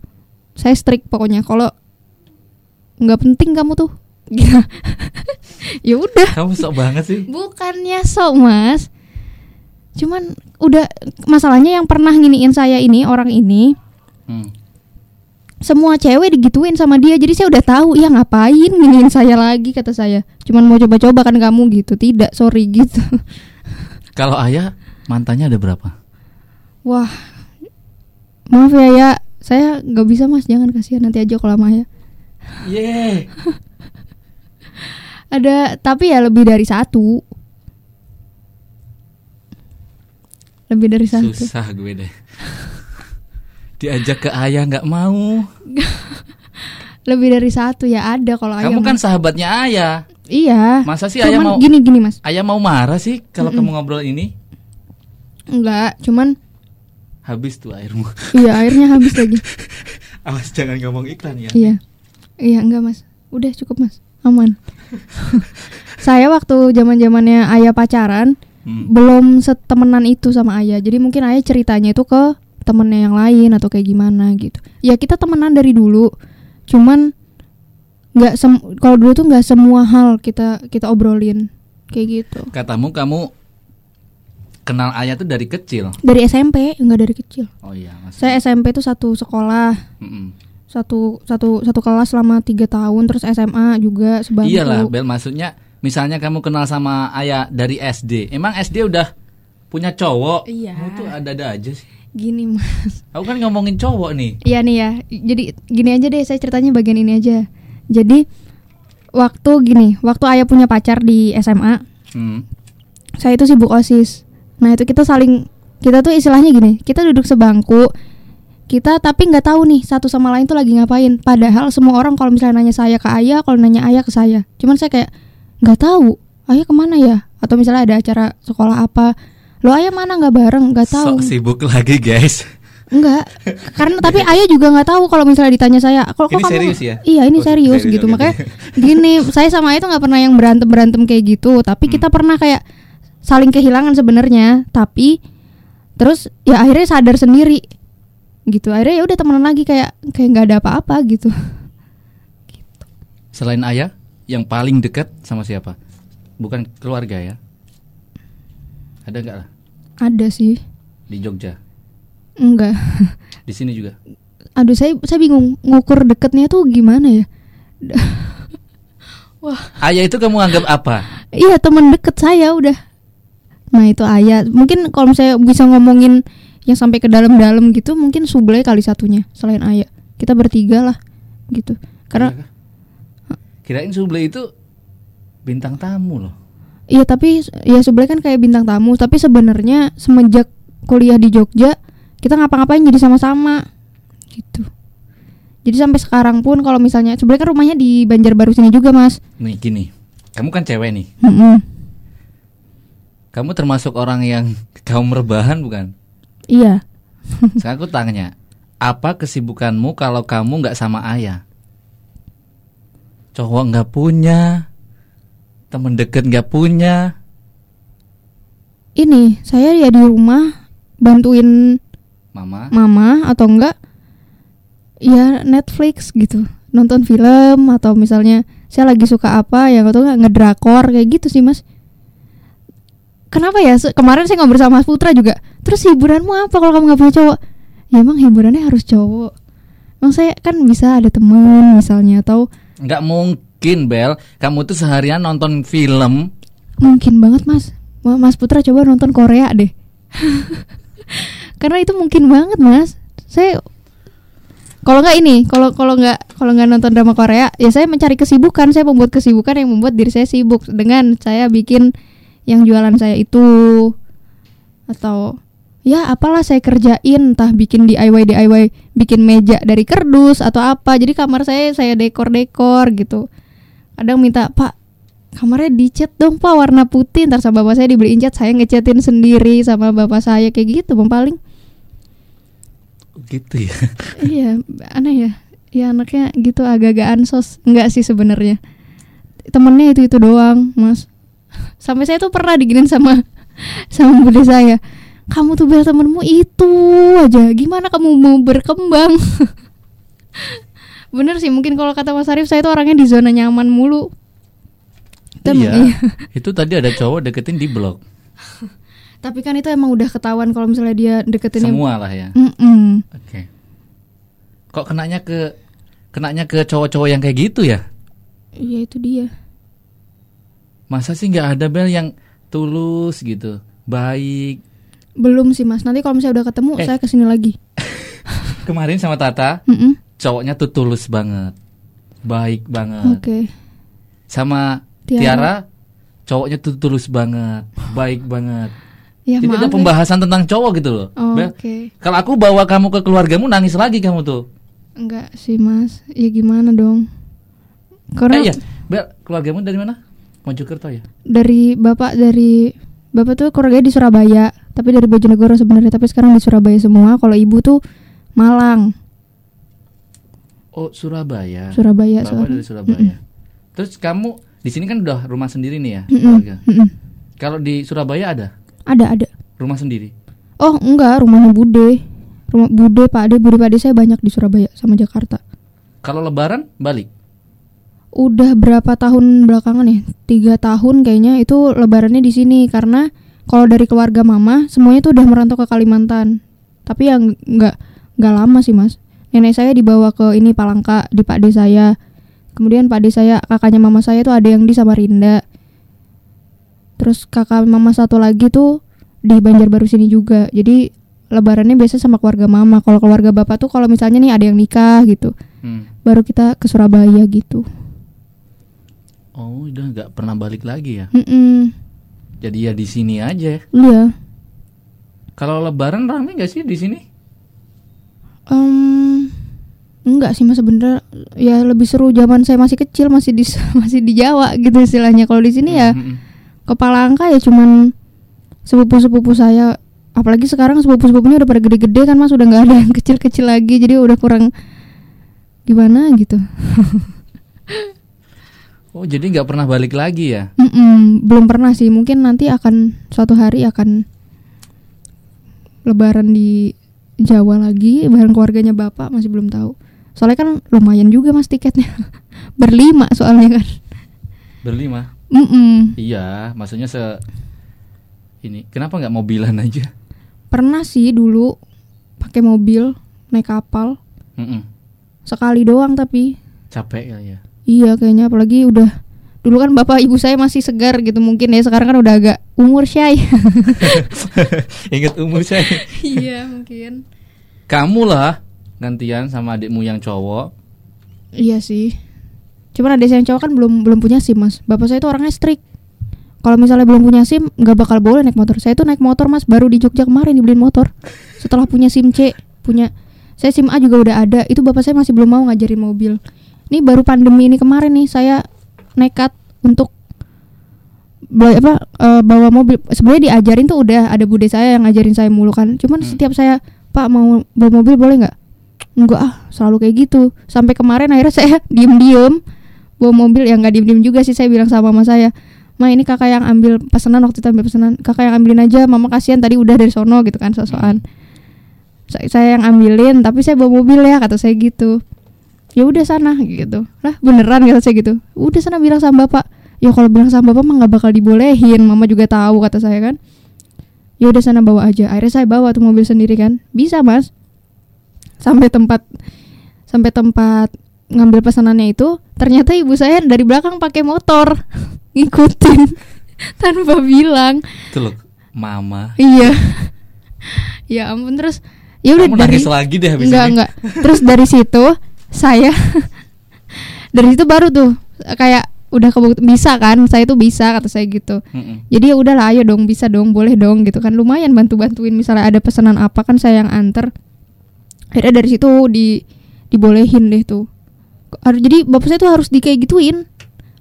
saya strict pokoknya kalau nggak penting kamu tuh gitu. ya udah Kamu sok banget sih. bukannya sok mas cuman udah masalahnya yang pernah nginiin saya ini orang ini Hmm. Semua cewek digituin sama dia jadi saya udah tahu ya ngapain nginiin saya lagi kata saya. Cuman mau coba-coba kan kamu gitu. Tidak sorry gitu. Kalau ayah mantannya ada berapa? wah maaf ya ya. Saya nggak bisa mas. Jangan kasihan. Nanti aja kalau sama ya Ye. ada tapi ya lebih dari satu. Lebih dari satu. Susah gue deh. Diajak ke ayah nggak mau. lebih dari satu ya ada kalau ayah Kamu kan mas. sahabatnya ayah. iya Masa sih ayah cuman mau gini gini mas ayah mau marah sih kalau kamu ngobrol ini? enggak cuman Habis tuh airmu. iya airnya habis lagi Awas jangan ngomong iklan ya. Iya. Iya, enggak, Mas. Udah cukup, Mas. Aman. saya waktu zaman-zamannya ayah pacaran Hmm. belum setemenan itu sama ayah. Jadi mungkin ayah ceritanya itu ke temennya yang lain atau kayak gimana gitu. Ya kita temenan dari dulu. Cuman nggak sem kalau dulu tuh nggak semua hal kita kita obrolin kayak gitu. Katamu kamu kenal ayah tuh dari kecil. Dari SMP, enggak dari kecil. Oh iya, Mas. Saya SMP tuh satu sekolah, Mm-mm. satu satu satu kelas selama tiga tahun, terus SMA juga sebangku. Iyalah, Bel maksudnya misalnya kamu kenal sama ayah dari SD. Emang SD udah punya cowok? Iya. Kamu tuh ada-ada aja sih. Gini mas. Aku kan ngomongin cowok nih. Iya nih ya. Jadi gini aja deh Saya ceritanya bagian ini aja. Jadi Waktu gini Waktu ayah punya pacar di SMA Hmm. Saya itu sibuk OSIS. Nah itu kita saling Kita tuh istilahnya gini Kita duduk sebangku Kita tapi nggak tahu nih Satu sama lain tuh lagi ngapain. Padahal semua orang kalau misalnya nanya saya ke ayah Kalau nanya ayah ke saya. Cuman saya kayak nggak tahu Ayah ke mana ya? Atau misalnya ada acara sekolah apa Lo ayah mana nggak bareng nggak tahu Sok sibuk lagi, guys. Enggak, karena tapi ayah juga nggak tahu kalau misalnya ditanya saya. Kalau kok Ini kamu serius ya? Iya ini Oh, serius, serius, gitu. oke, Makanya gini, saya sama ayah tuh nggak pernah yang berantem berantem kayak gitu. Tapi kita Hmm. pernah kayak saling kehilangan sebenarnya. Tapi terus ya akhirnya sadar sendiri, gitu. Akhirnya ya udah temenan lagi kayak kayak nggak ada apa-apa gitu. Selain ayah, yang paling dekat sama siapa? Bukan keluarga ya? Ada nggak lah Ada sih, di Jogja? enggak. Di sini juga? Aduh saya saya bingung ngukur deketnya tuh gimana ya? Ayah itu kamu anggap apa? Iya teman deket saya udah. Nah itu ayah. Mungkin kalau saya bisa ngomongin yang sampai ke dalam-dalam gitu, mungkin Sublay kali satunya selain ayah. Kita bertiga lah, gitu. Karena Iya? Kirain Suble itu bintang tamu loh. Iya tapi ya Sublay kan kayak bintang tamu. Tapi sebenarnya semenjak kuliah di Jogja, kita ngapa-ngapain jadi sama-sama, gitu. Jadi sampai sekarang pun kalau misalnya Sublay kan rumahnya di Banjarbaru sini juga mas. Nih gini, kamu kan cewek nih. Mm-mm. Kamu termasuk orang yang kaum rebahan bukan? Iya. Sekarang aku tanya, apa kesibukanmu kalau kamu nggak sama ayah? Cowok nggak punya, temen deket nggak punya. Ini saya ya di rumah bantuin Mama, mama atau enggak ya Netflix gitu. Nonton film atau misalnya saya lagi suka apa ya atau enggak ngedrakor kayak gitu sih mas. Kenapa ya? Kemarin saya ngobrol sama Mas Putra juga. Terus hiburanmu apa kalau kamu nggak punya cowok? Ya emang hiburannya harus cowok. Emang saya kan bisa ada temen misalnya atau nggak mungkin Bel. Kamu tuh seharian nonton film. mungkin banget mas Ma- Mas Putra coba nonton Korea deh karena itu mungkin banget mas saya Kalau nggak ini, kalau kalau nggak kalau nggak nonton drama Korea, ya saya mencari kesibukan. Saya membuat kesibukan yang membuat diri saya sibuk dengan saya bikin yang jualan saya itu atau ya apalah saya kerjain entah bikin DIY DIY bikin meja dari kerdus atau apa jadi kamar saya saya dekor dekor gitu kadang minta pak kamarnya dicat dong pak warna putih. Ntar sama bapak saya dibeliin cat saya ngecatin sendiri sama bapak saya kayak gitu bang paling. Gitu ya. iya aneh ya. Ya anaknya gitu agak-agak ansos. Enggak sih sebenarnya. Temennya itu itu doang mas. Sampai saya tuh pernah diginin sama sama bude saya. Kamu tuh bel temenmu itu aja. Gimana kamu mau berkembang bener sih mungkin kalau kata Mas Arif saya tuh orangnya di zona nyaman mulu Itu emang iya. Itu tadi ada cowok deketin di blog. tapi kan itu emang udah ketahuan kalau misalnya dia deketin Semua lah ya. Mm-mm. Oke. Kok kenanya ke kenanya ke cowok-cowok yang kayak gitu ya? iya itu dia Masa sih nggak ada bel yang tulus gitu, baik. belum sih mas nanti kalau misalnya udah ketemu Eh. saya ke sini lagi Kemarin sama Tata, Mm-mm. Cowoknya tuh tulus banget, baik banget. oke Sama Tiara. Tiara, cowoknya tuh tulus banget, baik banget. ya Jadi ada ya. pembahasan tentang cowok gitu loh. Oh, oke Kalau aku bawa kamu ke keluargamu nangis lagi kamu tuh. Enggak sih mas Ya gimana dong Karena Eh iya, Bel, keluargamu dari mana? Mojokerto ya? dari bapak dari Bapak tuh keluarganya di Surabaya Tapi dari Bojonegoro sebenarnya Tapi sekarang di Surabaya semua Kalau ibu tuh Malang Oh, Surabaya. Surabaya Bapak sekarang dari Surabaya. Terus kamu di sini kan udah rumah sendiri nih ya, keluarga. Kalau di Surabaya ada Ada ada rumah sendiri. Oh enggak rumahnya Bude Rumah Bude Pak Ade Bude Pak Ade saya banyak di Surabaya sama Jakarta Kalau Lebaran balik. Udah berapa tahun belakangan ya? Tiga tahun kayaknya itu lebarannya di sini karena kalau dari keluarga mama semuanya tuh udah merantau ke Kalimantan. Tapi yang nggak nggak lama sih mas. Nenek saya dibawa ke ini Palangka di Pak De saya. Kemudian Pak De saya kakaknya mama saya tuh ada yang di Samarinda. Terus kakak mama satu lagi tuh di Banjarbaru sini juga. Jadi lebarannya biasa sama keluarga mama. Kalau keluarga bapak tuh kalau misalnya nih ada yang nikah gitu, Hmm. baru kita ke Surabaya gitu. Oh, udah nggak pernah balik lagi ya. Mm-mm. Jadi ya di sini aja. Iya. Kalau Lebaran rame nggak sih di sini? Em, enggak sih mas sebenernya ya lebih seru zaman saya masih kecil masih di masih di Jawa gitu istilahnya. Kalau di sini ya Mm-mm. kepala angka ya cuman sepupu-sepupu saya. Apalagi sekarang sepupu-sepupunya udah pada gede-gede kan mas udah nggak ada yang kecil-kecil lagi jadi udah kurang gimana gitu. Oh, jadi nggak pernah balik lagi ya? Mm-mm, belum pernah sih mungkin nanti akan suatu hari akan lebaran di Jawa lagi bareng keluarganya bapak masih belum tahu soalnya kan lumayan juga mas tiketnya berlima soalnya kan Berlima. Mm-mm. Iya, maksudnya se ini kenapa nggak mobilan aja? pernah sih dulu pakai mobil naik kapal Mm-mm. sekali doang tapi Capek kali ya. iya kayaknya apalagi udah dulu kan bapak ibu saya masih segar gitu mungkin ya sekarang kan udah agak umur syai Ingat umur saya. iya mungkin Kamu lah gantian sama adikmu yang cowok. Iya sih. Cuman ada yang cowok kan belum belum punya SIM mas. Bapak saya itu orangnya strict. Kalau misalnya belum punya SIM nggak bakal boleh naik motor. Saya tuh naik motor mas baru di Jogja kemarin dibeliin motor. Setelah punya SIM C, punya saya SIM A juga udah ada. Itu bapak saya masih belum mau ngajarin mobil. Ini baru pandemi ini kemarin nih saya nekat untuk apa eh, bawa mobil. Sebenarnya diajarin tuh udah ada bude saya yang ngajarin saya mulu kan. Cuman Hmm. setiap saya Pak mau bawa mobil boleh nggak? Enggak ah, selalu kayak gitu. Sampai kemarin akhirnya saya diem-diem bawa mobil yang nggak diem-diem juga sih saya bilang sama mama saya. Ma ini kakak yang ambil pesanan waktu itu ambil pesanan. Kakak yang ambilin aja, mama kasihan tadi udah dari sono gitu kan sosokan. Saya, saya yang ambilin, tapi saya bawa mobil ya kata saya gitu. Ya udah sana gitu. Lah beneran kata saya gitu. Udah sana bilang sama bapak. Ya kalau bilang sama bapak mah nggak bakal dibolehin. Mama juga tahu kata saya kan. Ya udah sana bawa aja. Akhirnya saya bawa tuh mobil sendiri kan. Bisa mas sampai tempat sampai tempat ngambil pesanannya itu ternyata ibu saya dari belakang pakai motor ngikutin tanpa bilang Itu loh, mama. iya ya ampun terus Ya udah dari lagi deh habis enggak ini. enggak. Terus dari situ saya dari situ baru tuh kayak udah kebukti bisa kan? Saya tuh bisa kata saya gitu. Mm-mm. jadi ya udahlah ayo dong bisa dong boleh dong gitu kan. Lumayan bantu bantuin misalnya ada pesanan apa kan saya yang anter akhirnya dari situ di dibolehin deh tuh. Har- jadi bapak saya tuh harus di kayak gituin.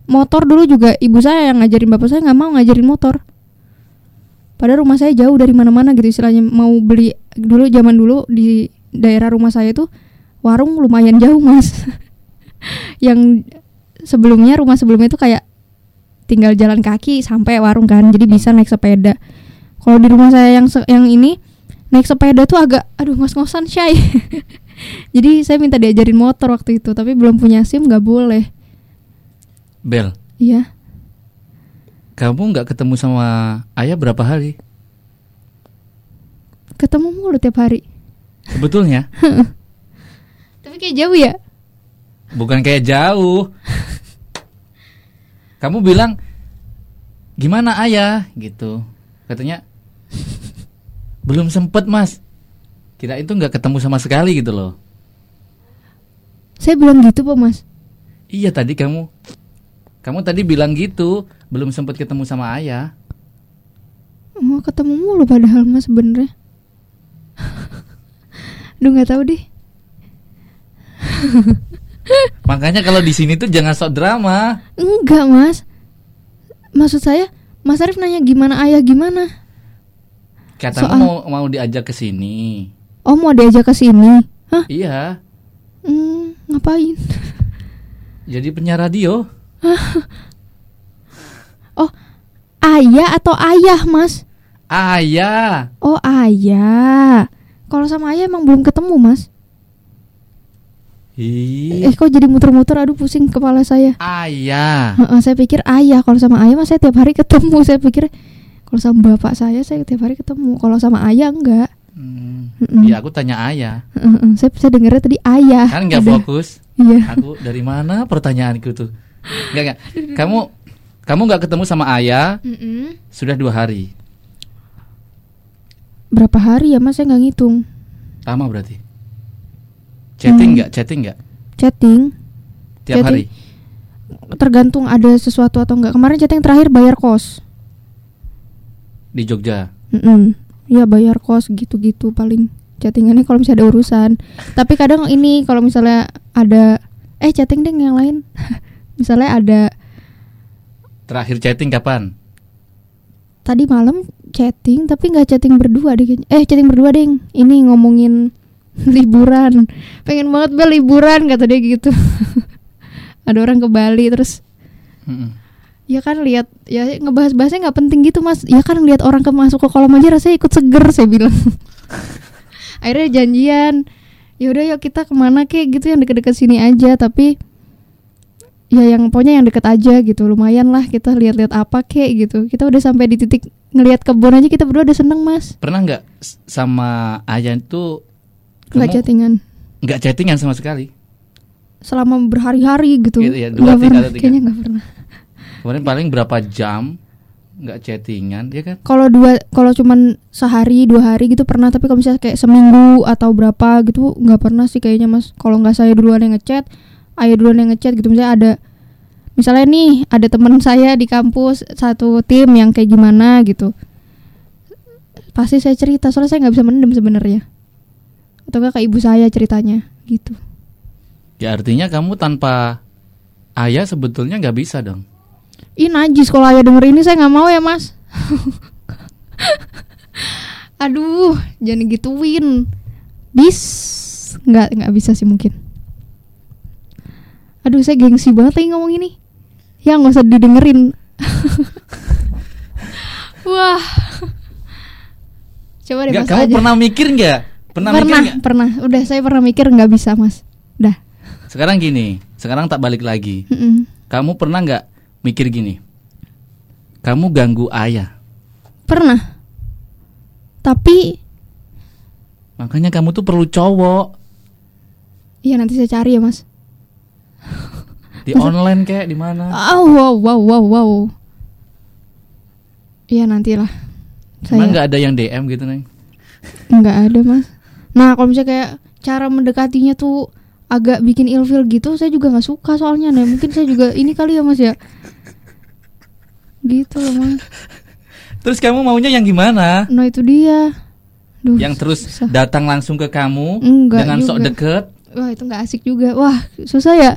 Motor dulu juga ibu saya yang ngajarin bapak saya nggak mau ngajarin motor. Padahal rumah saya jauh dari mana-mana gitu istilahnya mau beli dulu zaman dulu di daerah rumah saya tuh warung lumayan jauh mas. Yang sebelumnya rumah sebelumnya itu kayak tinggal jalan kaki sampai warung kan jadi bisa naik sepeda. Kalau di rumah saya yang se- yang ini naik sepeda tuh agak aduh ngos-ngosan shy jadi saya minta diajarin motor waktu itu tapi belum punya sim nggak boleh. Bel, iya. Kamu nggak ketemu sama ayah berapa hari? ketemu mulu tiap hari. Sebetulnya? Tapi kayak jauh ya bukan kayak jauh. Kamu bilang gimana ayah gitu. Katanya belum sempet mas. Kira itu nggak ketemu sama sekali gitu loh. saya bilang gitu pak mas Iya tadi kamu kamu tadi bilang gitu belum sempet ketemu sama ayah. mau ketemu mulu padahal mas sebenernya Duh nggak tahu deh Makanya kalau di sini tuh jangan sok drama. Enggak mas Maksud saya Mas Arif nanya gimana ayah gimana Katamu Soal- mau mau diajak ke sini. Oh mau diajak ke sini Hah? Iya, Hmm, ngapain jadi penyiar radio. Oh ayah atau ayah mas Ayah. Oh ayah Kalau sama ayah emang belum ketemu mas Ih, Eh kok jadi muter-muter aduh pusing kepala saya ayah. Heeh, Saya pikir ayah Kalau sama ayah mas saya tiap hari ketemu Saya pikir kalau sama bapak saya saya tiap hari ketemu Kalau sama ayah enggak Hmm, Mm-mm. Ya aku tanya ayah. Heeh, Saya, saya dengarnya tadi ayah Kan nggak fokus. Iya Aku dari mana pertanyaanku tuh? Enggak enggak. Kamu kamu nggak ketemu sama ayah Mm-mm. sudah dua hari. Berapa hari ya mas saya nggak ngitung Lama berarti. Chatting Hmm. nggak? Chatting nggak? Chatting Tiap Chatting. hari tergantung ada sesuatu atau enggak. Kemarin chatting terakhir bayar kos. di Jogja. Mm Ya bayar kos gitu-gitu paling chattingannya kalau misalnya ada urusan. Tapi kadang ini kalau misalnya ada eh chatting deh yang lain. misalnya ada Terakhir chatting kapan? tadi malam chatting tapi nggak chatting berdua deh. Eh chatting berdua deh. Ini ngomongin liburan. Pengen banget bel liburan kata dia gitu. ada orang ke Bali terus Mm-mm. Ya kan lihat ya ngebahas-bahasnya nggak penting gitu mas. Ya kan lihat orang ke masuk ke kolam aja rasanya ikut seger saya bilang. Akhirnya janjian. Ya udah yuk kita ke mana kek gitu yang deket-deket sini aja tapi ya yang pokoknya yang deket aja gitu lumayan lah kita lihat-lihat apa kek gitu kita udah sampai di titik ngelihat kebun aja kita berdua udah seneng mas Pernah nggak sama ayah itu nggak kamu chattingan. Nggak chattingan sama sekali? selama berhari-hari gitu. Gitu ya, dua, tiga, pernah. tiga. kayaknya nggak pernah. Kemarin paling berapa jam nggak chattingan, ya kan? kalau dua kalau cuman sehari dua hari gitu pernah. Tapi kalau misalnya kayak seminggu atau berapa gitu nggak pernah sih kayaknya mas. Kalau nggak saya duluan yang ngechat ayah duluan yang ngechat gitu. Misalnya ada misalnya nih ada teman saya di kampus satu tim yang kayak gimana gitu. Pasti saya cerita soalnya saya nggak bisa mendem sebenarnya atau enggak ke ibu saya ceritanya? Gitu. Ya artinya kamu tanpa ayah sebetulnya nggak bisa dong. Ih najis kalau ayah denger ini saya nggak mau ya mas. Aduh jangan gituin. Bis. Nggak nggak bisa sih mungkin. Aduh saya gengsi banget lagi ngomong ini. Ya nggak usah didengerin. Wah. Coba deh mas kamu aja. pernah mikir nggak? Pernah, mikir pernah, nggak? pernah. Udah saya pernah mikir nggak bisa mas Dah Sekarang gini, sekarang tak balik lagi. Mm-mm. Kamu pernah nggak mikir gini? Kamu ganggu ayah, Pernah Tapi makanya kamu tuh perlu cowok Iya nanti saya cari ya mas di online kayak di mana? Oh, wow, wow, wow, wow. Iya nantilah. Emang nggak ada yang DM gitu neng? nggak ada mas. Nah kalau misalnya kayak cara mendekatinya tuh agak bikin ilfil gitu, saya juga nggak suka soalnya. Nah mungkin saya juga ini kali ya mas ya. Gitu loh mas. Terus kamu maunya yang gimana? Nah itu dia. Duh, Yang terus susah. datang langsung ke kamu Enggak dengan sok juga. deket? Wah itu nggak asik juga. Wah susah ya.